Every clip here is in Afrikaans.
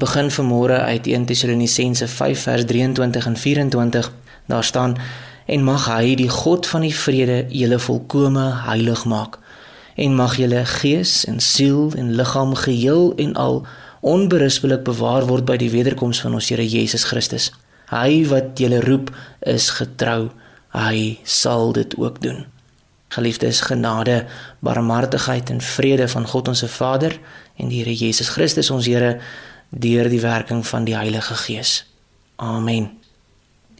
Begin vanmôre uit 1 Tessalonisense 5 vers 23 en 24. Daar staan: "En mag hy, die God van die vrede, julle volkome heilig maak, en mag julle gees en siel en liggaam geheel en al onberispelik bewaar word by die wederkoms van ons Here Jesus Christus. Hy wat julle roep, is getrou. Hy sal dit ook doen." Geliefdes, genade, barmhartigheid en vrede van God ons Vader en die Here Jesus Christus ons Here deur die werking van die Heilige Gees. Amen.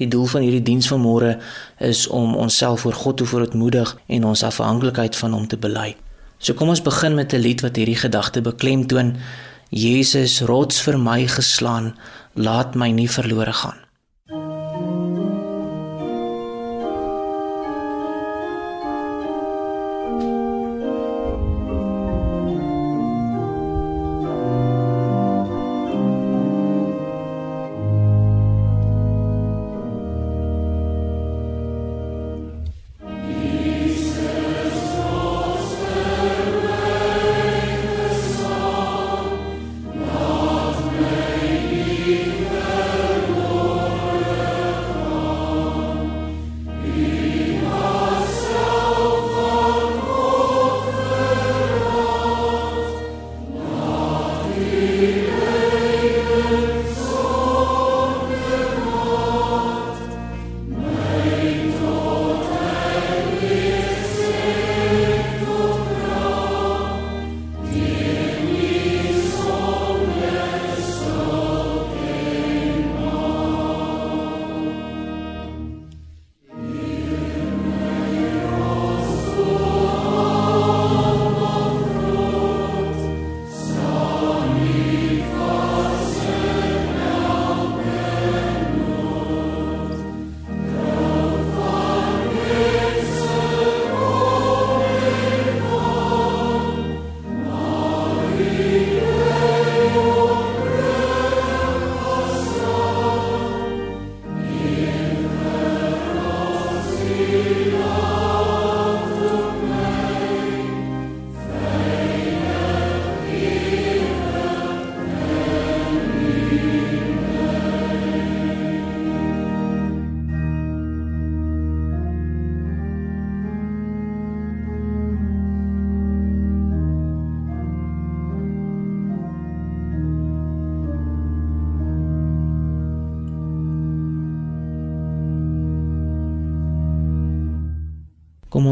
Die doel van hierdie diens van môre is om onsself voor God te verootmoedig en ons afhanklikheid van hom te bely. So kom ons begin met 'n lied wat hierdie gedagte beklemtoon. Jesus, rots vir my geslaan, laat my nie verlore gaan.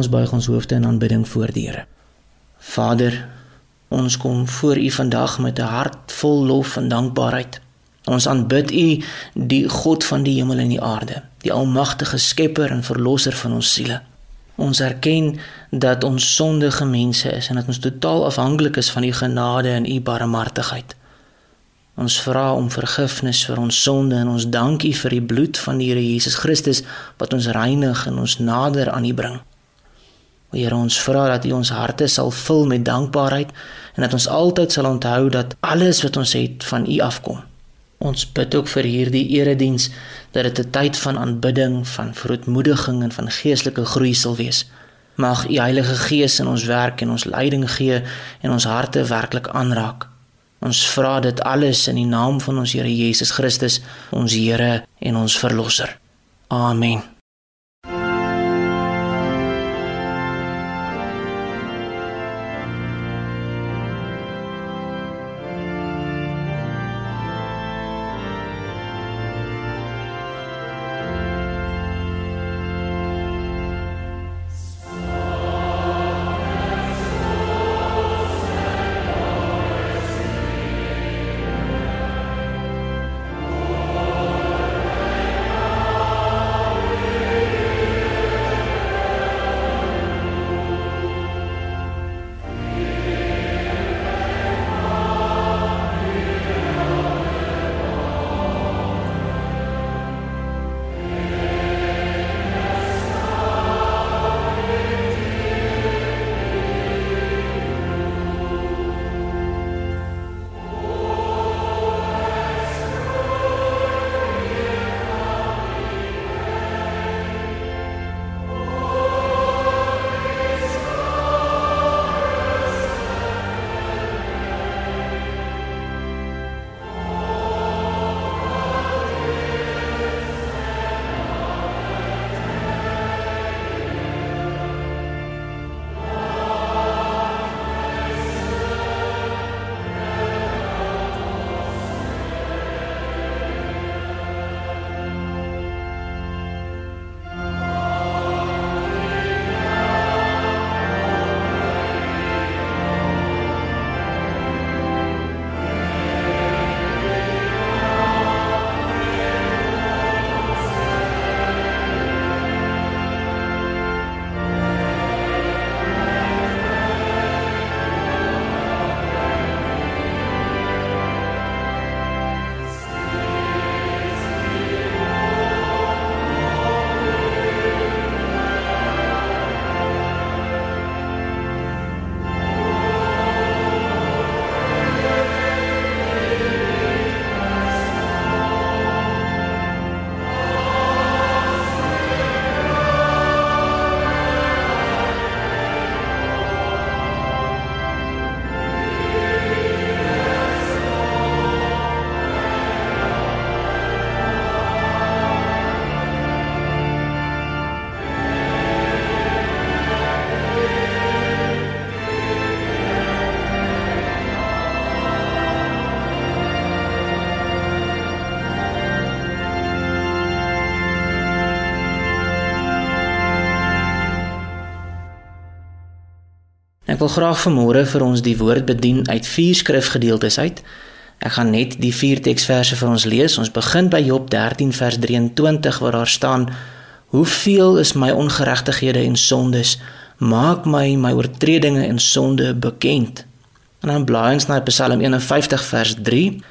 Ons buig ons hoofde in aanbidding voor die Here. Vader, ons kom voor U vandag met 'n hart vol lof en dankbaarheid. Ons aanbid U, die God van die hemel en die aarde, die almagtige skepper en verlosser van ons siele. Ons erken dat ons sondige mense is en dat ons totaal afhanklik is van U genade en U barmhartigheid. Ons vra om vergifnis vir ons sonde en ons dankie vir die bloed van die Here Jesus Christus wat ons reinig en ons nader aan U bring. O Here, ons vra dat U ons harte sal vul met dankbaarheid en dat ons altyd sal onthou dat alles wat ons het van U afkom. Ons bid ook vir hierdie erediens dat dit 'n tyd van aanbidding, van verootmoediging en van geestelike groei sal wees. Mag U Heilige Gees in ons werk en ons leiding gee en ons harte werklik aanraak. Ons vra dit alles in die naam van ons Here Jesus Christus, ons Here en ons verlosser. Amen. Ek wil graag vanmôre vir ons die woord bedien uit vier skrifgedeeltes uit. Ek gaan net die vier teksverse vir ons lees. Ons begin by Job 13 vers 23 waar daar staan: "Hoeveel is my ongeregtighede en sondes? Maak my my oortredinge en sonde bekend." En dan blaai ons na Psalm 51 vers 3.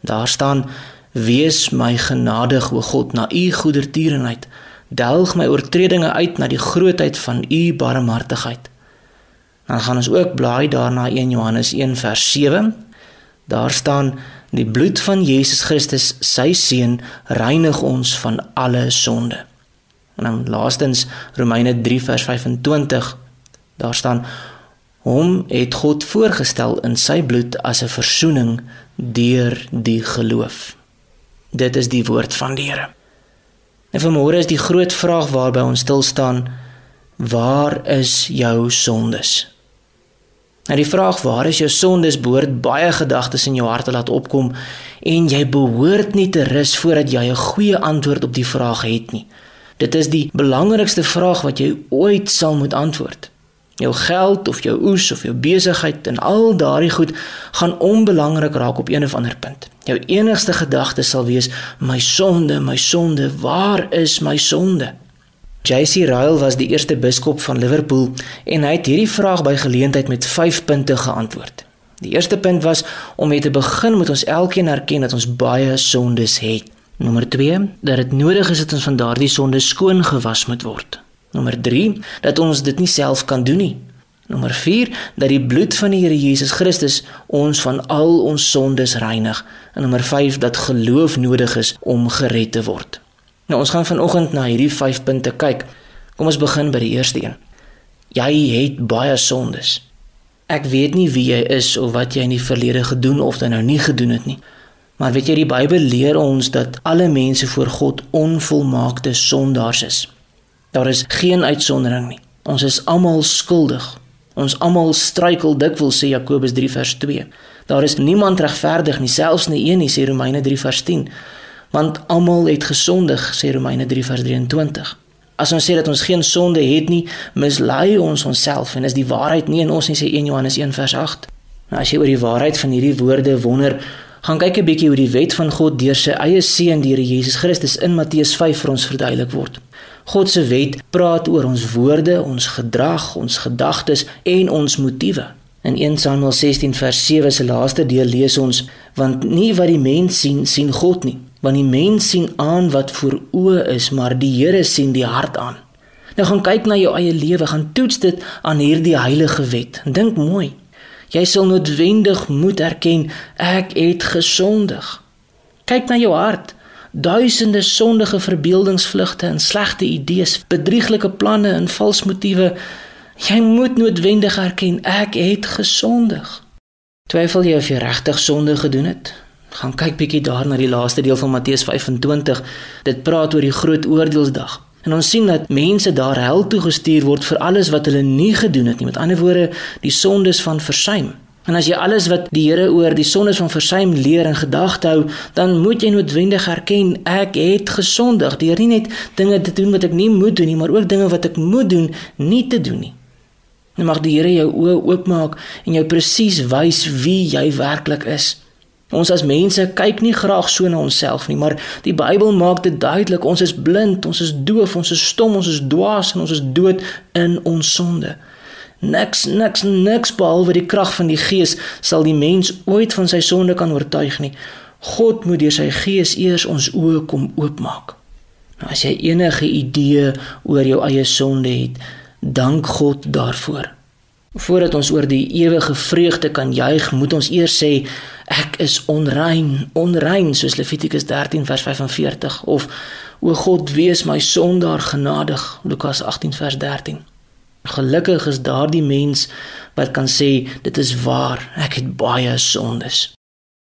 Daar staan: "Wees my genadig, o God, na u goedertierenheid. Delg my oortredinge uit na die grootheid van u barmhartigheid." Dan gaan ons ook blaai daarna 1 Johannes 1 vers 7. Daar staan die bloed van Jesus Christus, sy seun, reinig ons van alle sonde. En dan laastens Romeine 3 vers 25. Daar staan hom het God voorgestel in sy bloed as 'n verzoening deur die geloof. Dit is die woord van die Here. En vanmôre is die groot vraag waarby ons stil staan: Waar is jou sondes? Nou die vraag waar is jou sondes behoort baie gedagtes in jou hart te laat opkom en jy behoort nie te rus voordat jy 'n goeie antwoord op die vraag het nie. Dit is die belangrikste vraag wat jy ooit sal moet antwoord. Jou geld of jou oes of jou besigheid en al daardie goed gaan onbelangrik raak op een of ander punt. Jou enigste gedagte sal wees my sonde, my sonde, waar is my sonde? JC Ryle was die eerste biskop van Liverpool en hy het hierdie vraag by geleentheid met 5 punte geantwoord. Die eerste punt was om mee te begin moet ons elkeen erken dat ons baie sondes het. Nommer 2 dat dit nodig is dat ons van daardie sondes skoon gewas moet word. Nommer 3 dat ons dit nie self kan doen nie. Nommer 4 dat die bloed van die Here Jesus Christus ons van al ons sondes reinig. En nommer 5 dat geloof nodig is om gered te word. Nou ons gaan vanoggend na hierdie 5 punte kyk. Kom ons begin by die eerste een. Jy het baie sondes. Ek weet nie wie jy is of wat jy in die verlede gedoen of dan nou nie gedoen het nie. Maar weet jy die Bybel leer ons dat alle mense voor God onvolmaakte sondaars is. Daar is geen uitsondering nie. Ons is almal skuldig. Ons almal struikel dikwels sê Jakobus 3 vers 2. Daar is niemand regverdig nie, selfs nie een nie sê Romeine 3 vers 10 want almal het gesondig sê Romeine 3 vers 23 as ons sê dat ons geen sonde het nie mislei ons onsself en is die waarheid nie in ons nie sê 1 Johannes 1 vers 8 nou as jy oor die waarheid van hierdie woorde wonder gaan kyk 'n bietjie hoe die wet van God deur sy eie seun die Here Jesus Christus in Matteus 5 vir ons verduidelik word. God se wet praat oor ons woorde ons gedrag ons gedagtes en ons motiewe. In 1 Samuel 16 vers 7 se laaste deel lees ons want nie wat die mens sien sien God nie want die mens sien aan wat voor oë is, maar die Here sien die hart aan. Nou gaan kyk na jou eie lewe, gaan toets dit aan hierdie heilige wet. Dink mooi. Jy sal noodwendig moet erken ek het gesondig. Kyk na jou hart. Duisende sondige verbeeldingsvlugte en slegte idees, bedrieglike planne en vals motiewe. Jy moet noodwendig erken ek het gesondig. Twyfel jy of jy regtig sonde gedoen het? Gaan kyk bietjie daar na die laaste deel van Matteus 25. Dit praat oor die groot oordeelsdag. En ons sien dat mense daar hel toe gestuur word vir alles wat hulle nie gedoen het nie. Met ander woorde, die sondes van versuim. En as jy alles wat die Here oor die sondes van versuim leer en gedagte hou, dan moet jy noodwendig erken ek het gesondig deur nie net dinge te doen wat ek nie moet doen nie, maar ook dinge wat ek moet doen nie te doen nie. Nou mag die Here jou oë oopmaak en jou presies wys wie jy werklik is. Ons as mense kyk nie graag so na onsself nie, maar die Bybel maak dit duidelik, ons is blind, ons is doof, ons is stom, ons is dwaas en ons is dood in ons sonde. Niks, niks, niks behalwe die krag van die Gees sal die mens ooit van sy sonde kan oortuig nie. God moet deur sy Gees eers ons oë kom oopmaak. Nou as jy enige idee oor jou eie sonde het, dank God daarvoor. Voordat ons oor die ewige vreugde kan juig, moet ons eers sê ek is onrein, onrein soos Levitikus 13 vers 45 of o God, wees my sondaar genadig, Lukas 18 vers 13. Gelukkig is daardie mens wat kan sê dit is waar, ek het baie sondes.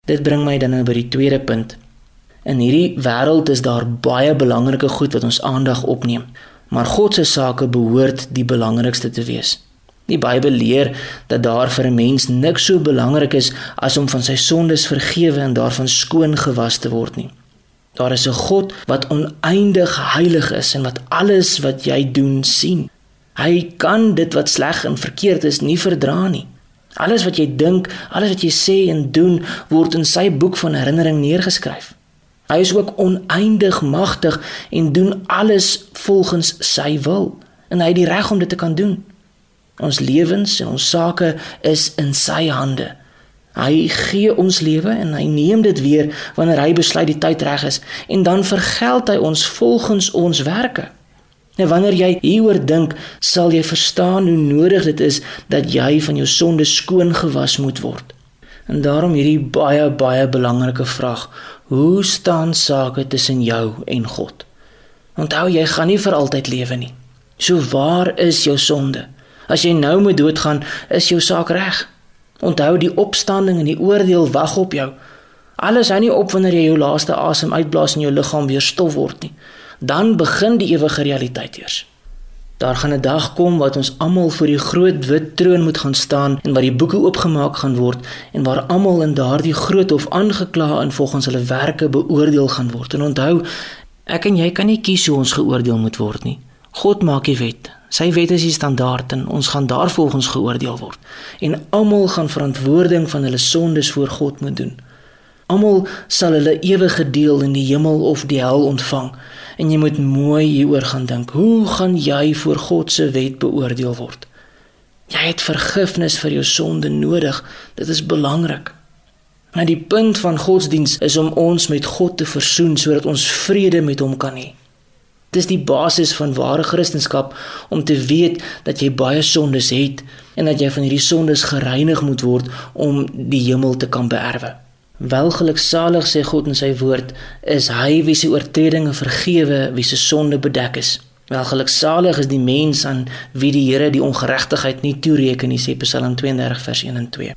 Dit bring my dan nou by die tweede punt. In hierdie wêreld is daar baie belangrike goed wat ons aandag opneem, maar God se sake behoort die belangrikste te wees. Die Bybel leer dat daar vir 'n mens niks so belangrik is as om van sy sondes vergewe en daarvan skoon gewas te word nie. Daar is 'n God wat oneindig heilig is en wat alles wat jy doen sien. Hy kan dit wat sleg en verkeerd is nie verdra nie. Alles wat jy dink, alles wat jy sê en doen, word in sy boek van herinnering neergeskryf. Hy is ook oneindig magtig en doen alles volgens sy wil en hy het die reg om dit te kan doen. Ons lewens en ons sake is in sy hande. Hy gee ons lewe en hy neem dit weer wanneer hy besluit die tyd reg is en dan vergeld hy ons volgens ons werke. En wanneer jy hieroor dink, sal jy verstaan hoe nodig dit is dat jy van jou sonde skoon gewas moet word. En daarom hierdie baie baie belangrike vraag: Hoe staan sake tussen jou en God? Onthou jy gaan nie vir altyd lewe nie. So waar is jou sonde? As jy nou moet doodgaan, is jou saak reg. Onthou die opstanding en die oordeel wag op jou. Alles hou nie op wanneer jy jou laaste asem uitblaas en jou liggaam weer stof word nie. Dan begin die ewige realiteit eers. Daar gaan 'n dag kom wat ons almal voor die groot wit troon moet gaan staan en waar die boeke oopgemaak gaan word en waar almal in daardie groot hof aangekla en volgens hulle werke beoordeel gaan word. En onthou, ek en jy kan nie kies hoe ons geoordeel moet word nie. God maak die wet. Sy wet is die standaard en ons gaan daarvolgens geoordeel word. En almal gaan verantwoording van hulle sondes voor God moet doen. Almal sal hulle ewige deel in die hemel of die hel ontvang en jy moet mooi hieroor gaan dink. Hoe gaan jy voor God se wet beoordeel word? Jy het vergifnis vir jou sonde nodig. Dit is belangrik. Maar die punt van godsdiens is om ons met God te versoen sodat ons vrede met hom kan hê. Dit is die basis van ware kristendom om te weet dat jy baie sondes het en dat jy van hierdie sondes gereinig moet word om die hemel te kan beerwe. Welgeluksalig sê God in sy woord is hy wie se oortredinge vergewe, wie se sonde bedek is. Welgeluksalig is die mens aan wie die Here die ongeregtigheid nie toereken nie, sê Psalm 32 vers 1 en 2.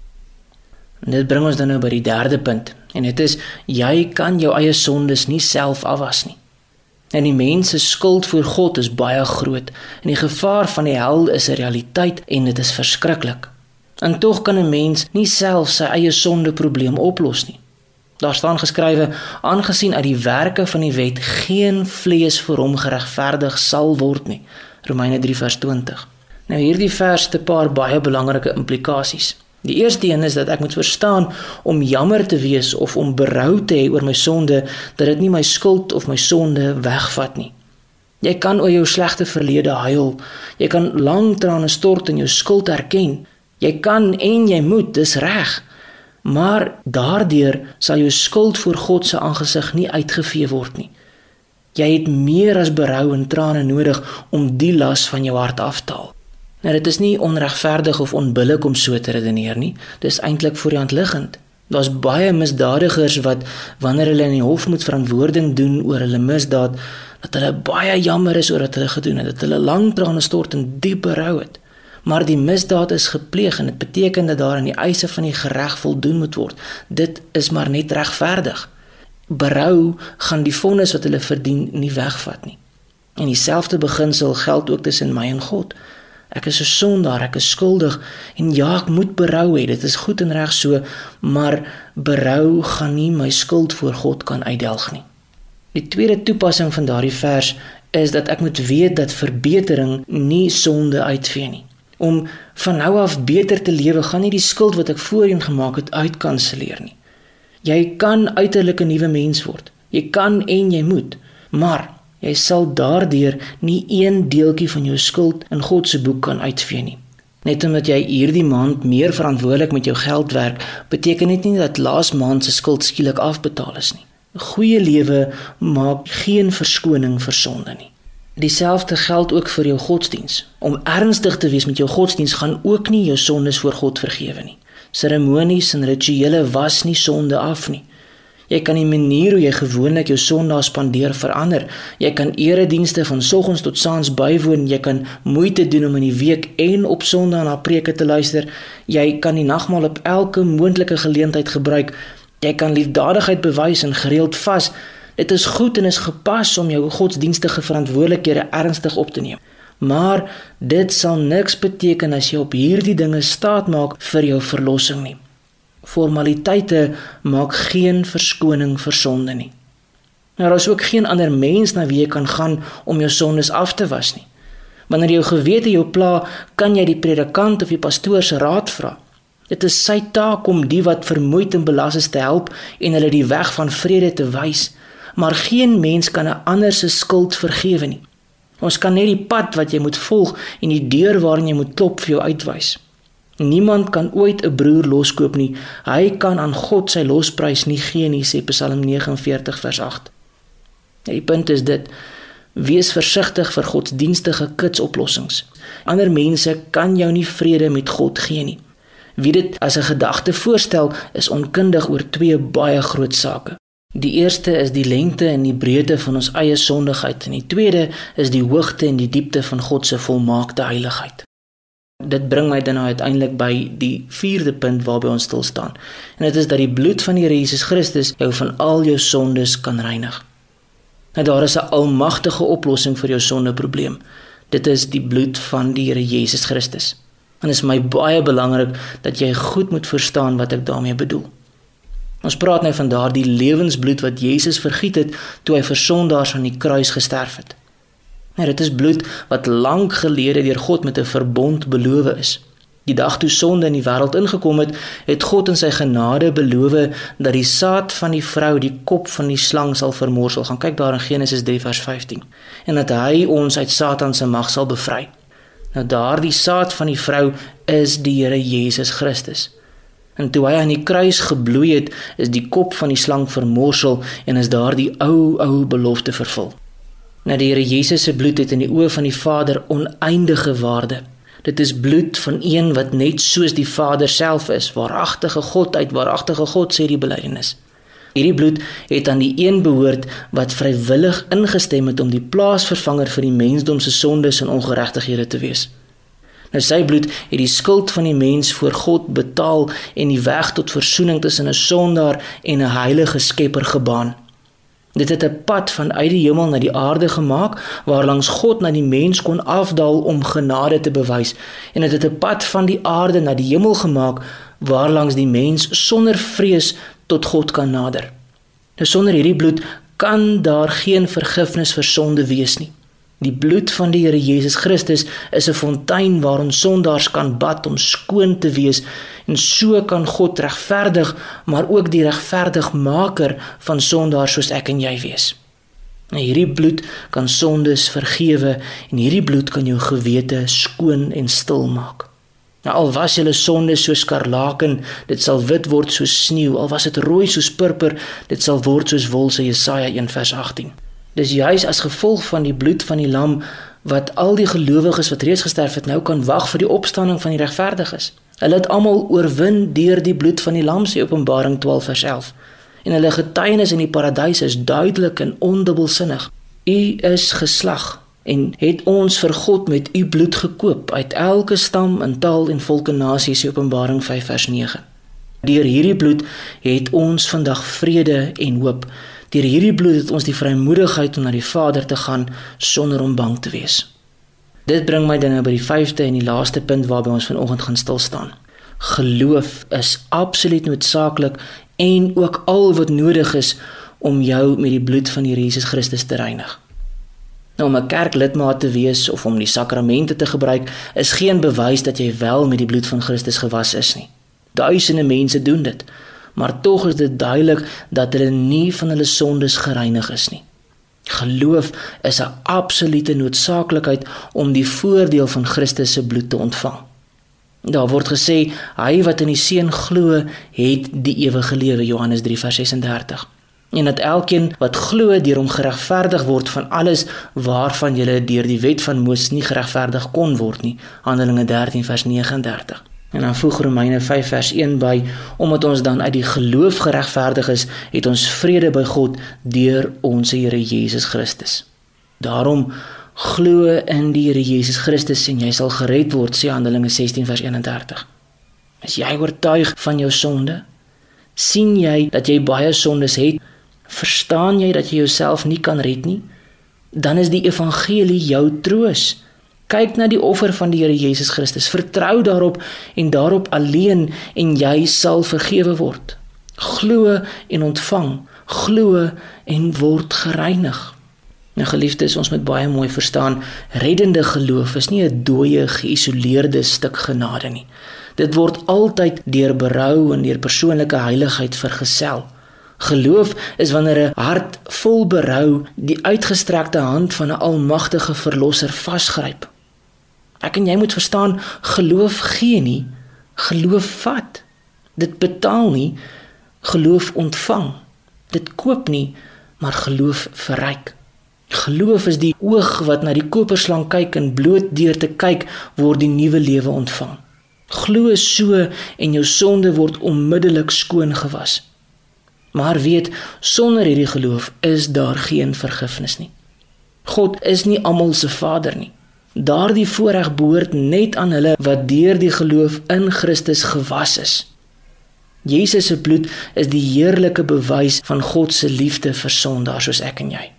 En dit bring ons dan nou by die derde punt en dit is jy kan jou eie sondes nie self afwas nie. En die mens se skuld voor God is baie groot en die gevaar van die hel is 'n realiteit en dit is verskriklik. En tog kan 'n mens nie self sy eie sondeprobleem oplos nie. Daar staan geskrywe: "Aangesien uit die werke van die wet geen vlees vir hom geregverdig sal word nie." Romeine 3:20. Nou hierdie vers het 'n paar baie belangrike implikasies. Die eerste een is dat ek moet verstaan om jammer te wees of om berou te hê oor my sonde dat dit nie my skuld of my sonde wegvat nie. Jy kan oor jou slegte verlede huil. Jy kan lank trane stort en jou skuld erken. Jy kan en jy moet, dis reg. Maar daardeur sal jou skuld voor God se aangesig nie uitgevee word nie. Jy het meer as berou en trane nodig om die las van jou hart af te haal. Nou dit is nie onregverdig of onbillik om so te redeneer nie. Dis eintlik voor die hand liggend. Daar's baie misdadigers wat wanneer hulle in die hof moet verantwoording doen oor hulle misdaad, dat hulle baie jammer is oor wat hulle gedoen het, dat hulle lank trane stort en diep berou het maar die misdaad is gepleeg en dit beteken dat daar aan die eise van die reg voldoen moet word. Dit is maar net regverdig. Berou gaan die vonnis wat hulle verdien nie wegvat nie. En dieselfde beginsel geld ook tussen my en God. Ek is 'n sondaar, ek is skuldig en ja, ek moet berou hê. Dit is goed en reg so, maar berou gaan nie my skuld voor God kan uitdelg nie. Die tweede toepassing van daardie vers is dat ek moet weet dat verbetering nie sonde uitvee nie om van nou af beter te lewe, gaan nie die skuld wat ek voorheen gemaak het uitkanselleer nie. Jy kan uiterlik 'n nuwe mens word. Jy kan en jy moet, maar jy sal daardeur nie een deeltjie van jou skuld in God se boek kan uitvee nie. Net omdat jy hierdie maand meer verantwoordelik met jou geld werk, beteken dit nie dat laas maand se skuld skielik afbetaal is nie. 'n Goeie lewe maak geen verskoning vir sonde nie. Dieselfde geld ook vir jou godsdiens. Om ernstig te wees met jou godsdiens gaan ook nie jou sondes voor God vergewe nie. Seremonies en rituele was nie sonde af nie. Jy kan die manier hoe jy gewoonlik jou sondae spandeer verander. Jy kan eredienste van soggens tot saans bywoon. Jy kan moeite doen om in die week en op Sondae na preke te luister. Jy kan die nagmaal op elke moontlike geleentheid gebruik. Jy kan liefdadigheid bewys en gereeld vas. Dit is goed en is gepas om jou godsdienstige verantwoordelikhede ernstig op te neem. Maar dit sal niks beteken as jy op hierdie dinge staat maak vir jou verlossing nie. Formaliteite maak geen verskoning vir sonde nie. Nou, daar is ook geen ander mens na wie jy kan gaan om jou sondes af te was nie. Wanneer jou gewete jou pla, kan jy die predikant of die pastoor se raad vra. Dit is sy taak om die wat vermoeid en belas is te help en hulle die weg van vrede te wys, maar geen mens kan 'n ander se skuld vergewe nie. Ons kan net die pad wat jy moet volg en die deur waarin jy moet klop vir jou uitwys. Niemand kan ooit 'n broer loskoop nie. Hy kan aan God sy losprys nie gee nie, sê Psalm 49 vers 8. Ja, die punt is dit: wees versigtig vir godsdienstige kitsoplossings. Ander mense kan jou nie vrede met God gee nie. Wie dit as 'n gedagte voorstel, is onkundig oor twee baie groot sake. Die eerste is die lengte en die breedte van ons eie sondigheid en die tweede is die hoogte en die diepte van God se volmaakte heiligheid. Dit bring my dan nou uiteindelik by die vierde punt waarby ons stil staan. En dit is dat die bloed van die Here Jesus Christus jou van al jou sondes kan reinig. Nou daar is 'n almagtige oplossing vir jou sondeprobleem. Dit is die bloed van die Here Jesus Christus. En dit is my baie belangrik dat jy goed moet verstaan wat ek daarmee bedoel. Ons praat nou van daardie lewensbloed wat Jesus vergiet het toe hy vir sondaars aan die kruis gesterf het. Nee, dit is bloed wat lank gelede deur God met 'n verbond beloof is. Die dag toe sonde in die wêreld ingekom het, het God in sy genade beloof dat die saad van die vrou die kop van die slang sal vermorsel. Gaan kyk daar in Genesis 3 vers 15. En dat hy ons uit Satan se mag sal bevry. Nou daardie saad van die vrou is die Here Jesus Christus. En toe hy aan die kruis gebloei het, is die kop van die slang vermorsel en is daardie ou ou belofte vervul. Nou die Here Jesus se bloed het in die oë van die Vader oneindige waarde. Dit is bloed van een wat net soos die Vader self is, waaragtige God uit waaragtige God sê die belydenis. Hierdie bloed het aan die een behoort wat vrywillig ingestem het om die plaasvervanger vir die mensdom se sondes en ongeregtighede te wees. Nou sy bloed het die skuld van die mens voor God betaal en die weg tot verzoening tussen 'n sondaar en 'n heilige Skepper gebaan. Dit het 'n pad van uit die hemel na die aarde gemaak waarlangs God na die mens kon afdaal om genade te bewys en dit het 'n pad van die aarde na die hemel gemaak waarlangs die mens sonder vrees tot God kan nader. Nou sonder hierdie bloed kan daar geen vergifnis vir sonde wees nie. Die bloed van die Here Jesus Christus is 'n fontein waarin sondaars kan bad om skoon te wees en so kan God regverdig, maar ook die regverdigmaker van sondaars soos ek en jy wees. En hierdie bloed kan sondes vergewe en hierdie bloed kan jou gewete skoon en stil maak. Nou al was julle sondes soos skarlaken, dit sal wit word soos sneeu, al was dit rooi soos purper, dit sal word soos wol, sê Jesaja 1:18. Dis juis as gevolg van die bloed van die lam wat al die gelowiges wat reeds gesterf het nou kan wag vir die opstanding van die regverdiges. Hulle het almal oorwin deur die bloed van die lam se Openbaring 12 vers 11. En hulle getuienis in die paradys is duidelik en ondubbelsinnig. U is geslag en het ons vir God met u bloed gekoop uit elke stam en taal en volke nasies Openbaring 5 vers 9. Deur hierdie bloed het ons vandag vrede en hoop. Deur hierdie bloed het ons die vrymoedigheid om na die Vader te gaan sonder om bang te wees. Dit bring my dan nou by die 5de en die laaste punt waarby ons vanoggend gaan stil staan. Geloof is absoluut noodsaaklik en ook al wat nodig is om jou met die bloed van die Jesus Christus te reinig. Nou om 'n kerklidmaat te wees of om die sakramente te gebruik is geen bewys dat jy wel met die bloed van Christus gewas is nie. Duisende mense doen dit maar tog is dit duidelik dat hulle nie van hulle sondes gereinig is nie. Geloof is 'n absolute noodsaaklikheid om die voordeel van Christus se bloed te ontvang. Daar word gesê hy wat in die seun glo, het die ewige lewe Johannes 3:36. En dat elkeen wat glo deur hom geregverdig word van alles waarvan jy deur die wet van Moses nie geregverdig kon word nie. Handelinge 13:39. En dan voeg Romeine 5 vers 1 by omdat ons dan uit die geloof geregverdig is, het ons vrede by God deur ons Here Jesus Christus. Daarom glo in die Here Jesus Christus en jy sal gered word, sê Handelinge 16 vers 31. As jy oortuig van jou sonde, sien jy dat jy baie sondes het, verstaan jy dat jy jouself nie kan red nie, dan is die evangelie jou troos. Kyk na die offer van die Here Jesus Christus. Vertrou daarop en daarop alleen en jy sal vergewe word. Glo en ontvang. Glo en word gereinig. Nou geliefdes, ons moet baie mooi verstaan, reddende geloof is nie 'n dooie, geïsoleerde stuk genade nie. Dit word altyd deur berou en deur persoonlike heiligheid vergesel. Geloof is wanneer 'n hart vol berou die uitgestrekte hand van 'n almagtige verlosser vasgryp. Ek en jy moet verstaan, geloof gee nie, geloof vat. Dit betaal nie, geloof ontvang. Dit koop nie, maar geloof verryk. Geloof is die oog wat na die koperslang kyk en bloot deur te kyk word die nuwe lewe ontvang. Glo so en jou sonde word onmiddellik skoon gewas. Maar weet, sonder hierdie geloof is daar geen vergifnis nie. God is nie almal se Vader nie. Daardie voorreg behoort net aan hulle wat deur die geloof in Christus gewas is. Jesus se bloed is die heerlike bewys van God se liefde vir sondaars soos ek en jy.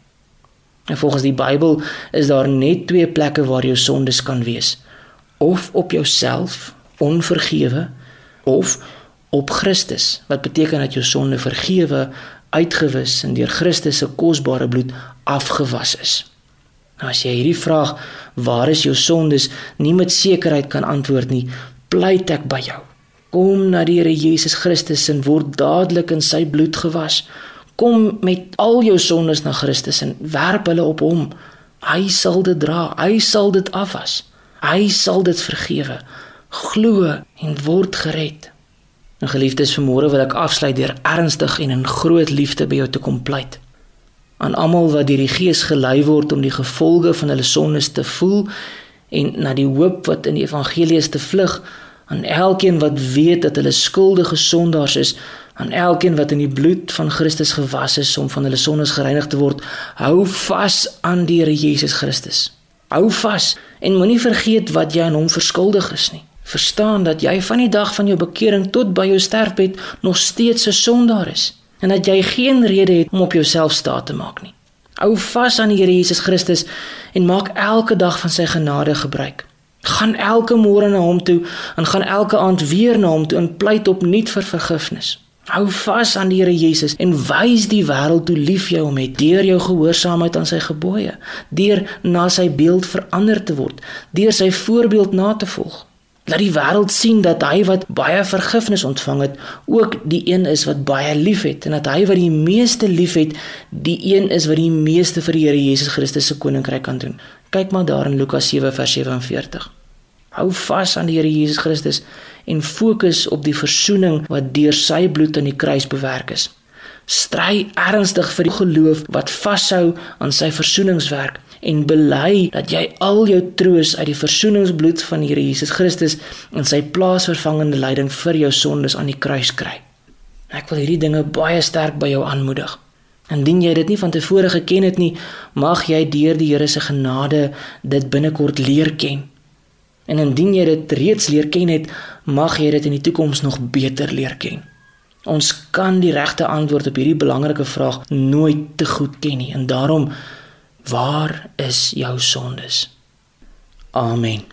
En volgens die Bybel is daar net twee plekke waar jou sondes kan wees: of op jouself, onvergewe, of op Christus, wat beteken dat jou sonde vergewe, uitgewis en deur Christus se kosbare bloed afgewas is. Nou as jy hierdie vraag, waar is jou sondes, nie met sekerheid kan antwoord nie, pleit ek by jou Kom na die Here Jesus Christus en word dadelik in sy bloed gewas. Kom met al jou sondes na Christus en werp hulle op hom. Hy sal dit dra. Hy sal dit afwas. Hy sal dit vergewe. Glo en word gered. En geliefdes, vanmôre wil ek afsluit deur ernstig en in groot liefde by jou te kom pleit. Aan almal wat deur die Gees gelei word om die gevolge van hulle sondes te voel en na die hoop wat in die evangelie is te vlug aan elkeen wat weet dat hulle skuldige sondaars is, aan elkeen wat in die bloed van Christus gewas is om van hulle sondes gereinig te word, hou vas aan die Here Jesus Christus. Hou vas en moenie vergeet wat jy aan hom verskuldig is nie. Verstaan dat jy van die dag van jou bekering tot by jou sterfbed nog steeds 'n sondaar is en dat jy geen rede het om op jouself staat te maak nie. Hou vas aan die Here Jesus Christus en maak elke dag van sy genade gebruik. Gaan elke môre na hom toe en gaan elke aand weer na hom toe en pleit opnuut vir vergifnis. Hou vas aan die Here Jesus en wys die wêreld hoe lief jy hom het deur jou gehoorsaamheid aan sy gebooie, deur na sy beeld verander te word, deur sy voorbeeld na te volg. Laat die wêreld sien dat hy wat baie vergifnis ontvang het, ook die een is wat baie liefhet en dat hy wat die meeste liefhet, die een is wat die meeste vir die Here Jesus Christus se koninkryk kan doen. Kyk maar daar in Lukas 7 vers 47. Hou vas aan die Here Jesus Christus en fokus op die verzoening wat deur sy bloed aan die kruis bewerk is. Stry ernstig vir die geloof wat vashou aan sy verzoeningswerk en bely dat jy al jou troos uit die verzoeningsbloed van Here Jesus Christus en sy plaasvervangende lyding vir jou sondes aan die kruis kry. Ek wil hierdie dinge baie sterk by jou aanmoedig. Indien jy dit nie van tevore geken het nie, mag jy deur die Here se genade dit binnekort leer ken. En indien jy dit reeds leer ken het, mag jy dit in die toekoms nog beter leer ken. Ons kan die regte antwoord op hierdie belangrike vraag nooit te goed ken nie en daarom waar is jou sondes? Amen.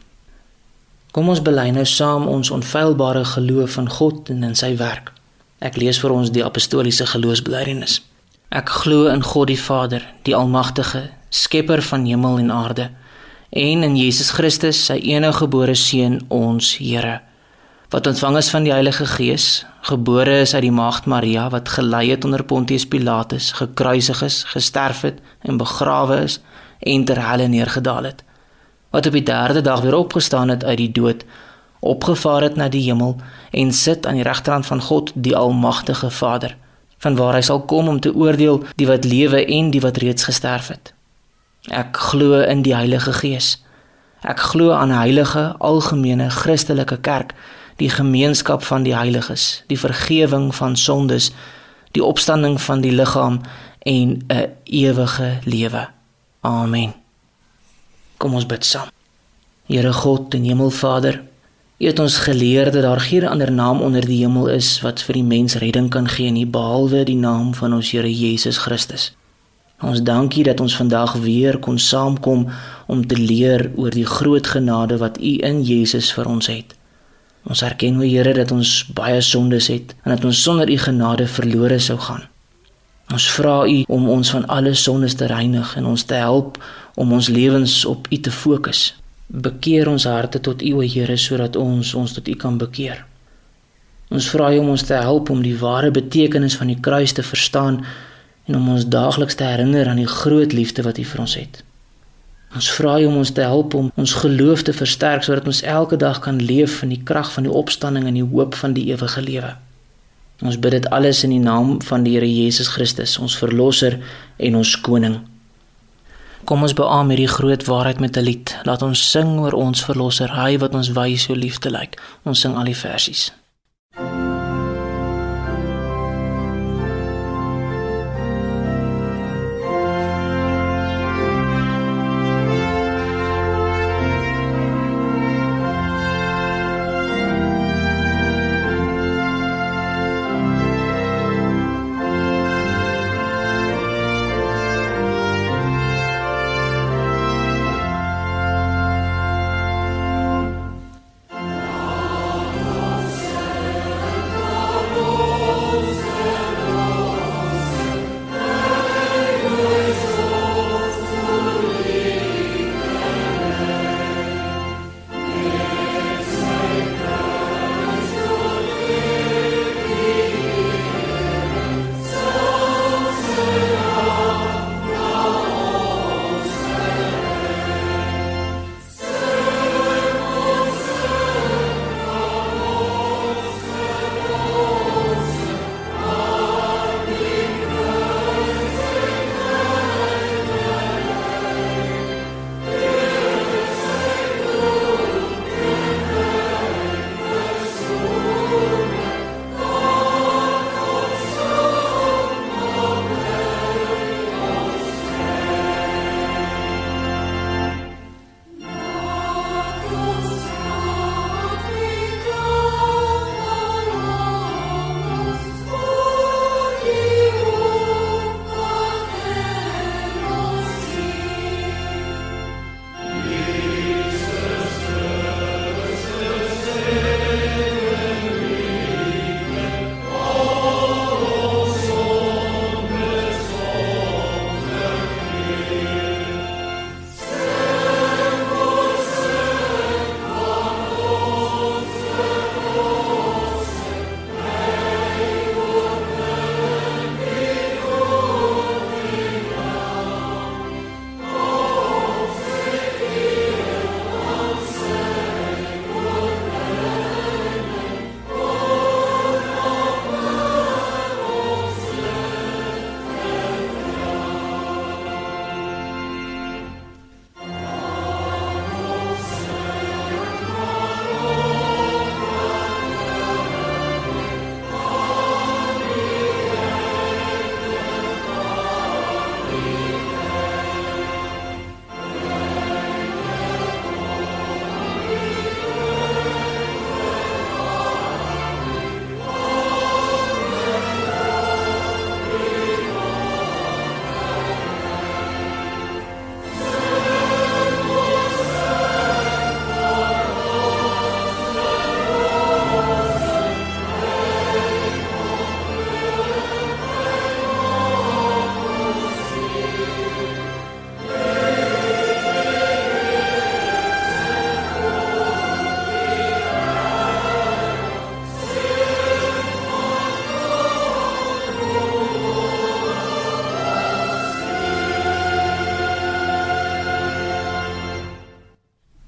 Kom ons bely nou saam ons onfeilbare geloof in God en in sy werk. Ek lees vir ons die apostoliese geloofsbelijdenis. Ek glo in God die Vader, die Almagtige, Skepper van hemel en aarde, en in Jesus Christus, sy enige gebore seun, ons Here, wat ontvang is van die Heilige Gees, gebore is uit die Maagd Maria wat gelei het onder Pontius Pilatus, gekruisig is, gesterf het en begrawe is en ter helle neergedaal het, wat op die 3de dag weer opgestaan het uit die dood, opgevaar het na die hemel en sit aan die regterhand van God, die Almagtige Vader vanwaar hy sal kom om te oordeel die wat lewe en die wat reeds gesterf het. Ek glo in die Heilige Gees. Ek glo aan 'n heilige algemene Christelike kerk, die gemeenskap van die heiliges, die vergifnis van sondes, die opstanding van die liggaam en 'n ewige lewe. Amen. Kom ons bid saam. Here God en Hemelvader, U het ons geleer dat daar geen ander naam onder die hemel is wat vir die mens redding kan gee nie behalwe die naam van ons Here Jesus Christus. Ons dankie dat ons vandag weer kon saamkom om te leer oor die groot genade wat U in Jesus vir ons het. Ons erken o Here dat ons baie sondes het en dat ons sonder U genade verlore sou gaan. Ons vra U om ons van alle sondes te reinig en ons te help om ons lewens op U te fokus. Bekeer ons harte tot U, o Here, sodat ons ons tot U kan bekeer. Ons vra U om ons te help om die ware betekenis van die kruis te verstaan en om ons daagliks te herinner aan die groot liefde wat U vir ons het. Ons vra U om ons te help om ons geloof te versterk sodat ons elke dag kan leef in die krag van die opstanding en die hoop van die ewige lewe. Ons bid dit alles in die naam van die Here Jesus Christus, ons verlosser en ons koning. Kom ons beam hierdie groot waarheid met 'n lied. Laat ons sing oor ons verlosser, hy wat ons wys so lief te lyk. Ons sing al die versies.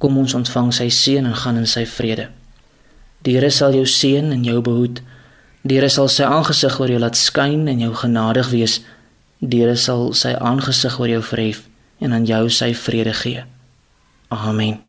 Kom ons ontvang sy seën en gaan in sy vrede. Die Here sal jou seën en jou behoed. Die Here sal sy aangesig oor jou laat skyn en jou genadig wees. Die Here sal sy aangesig oor jou verhef en aan jou sy vrede gee. Amen.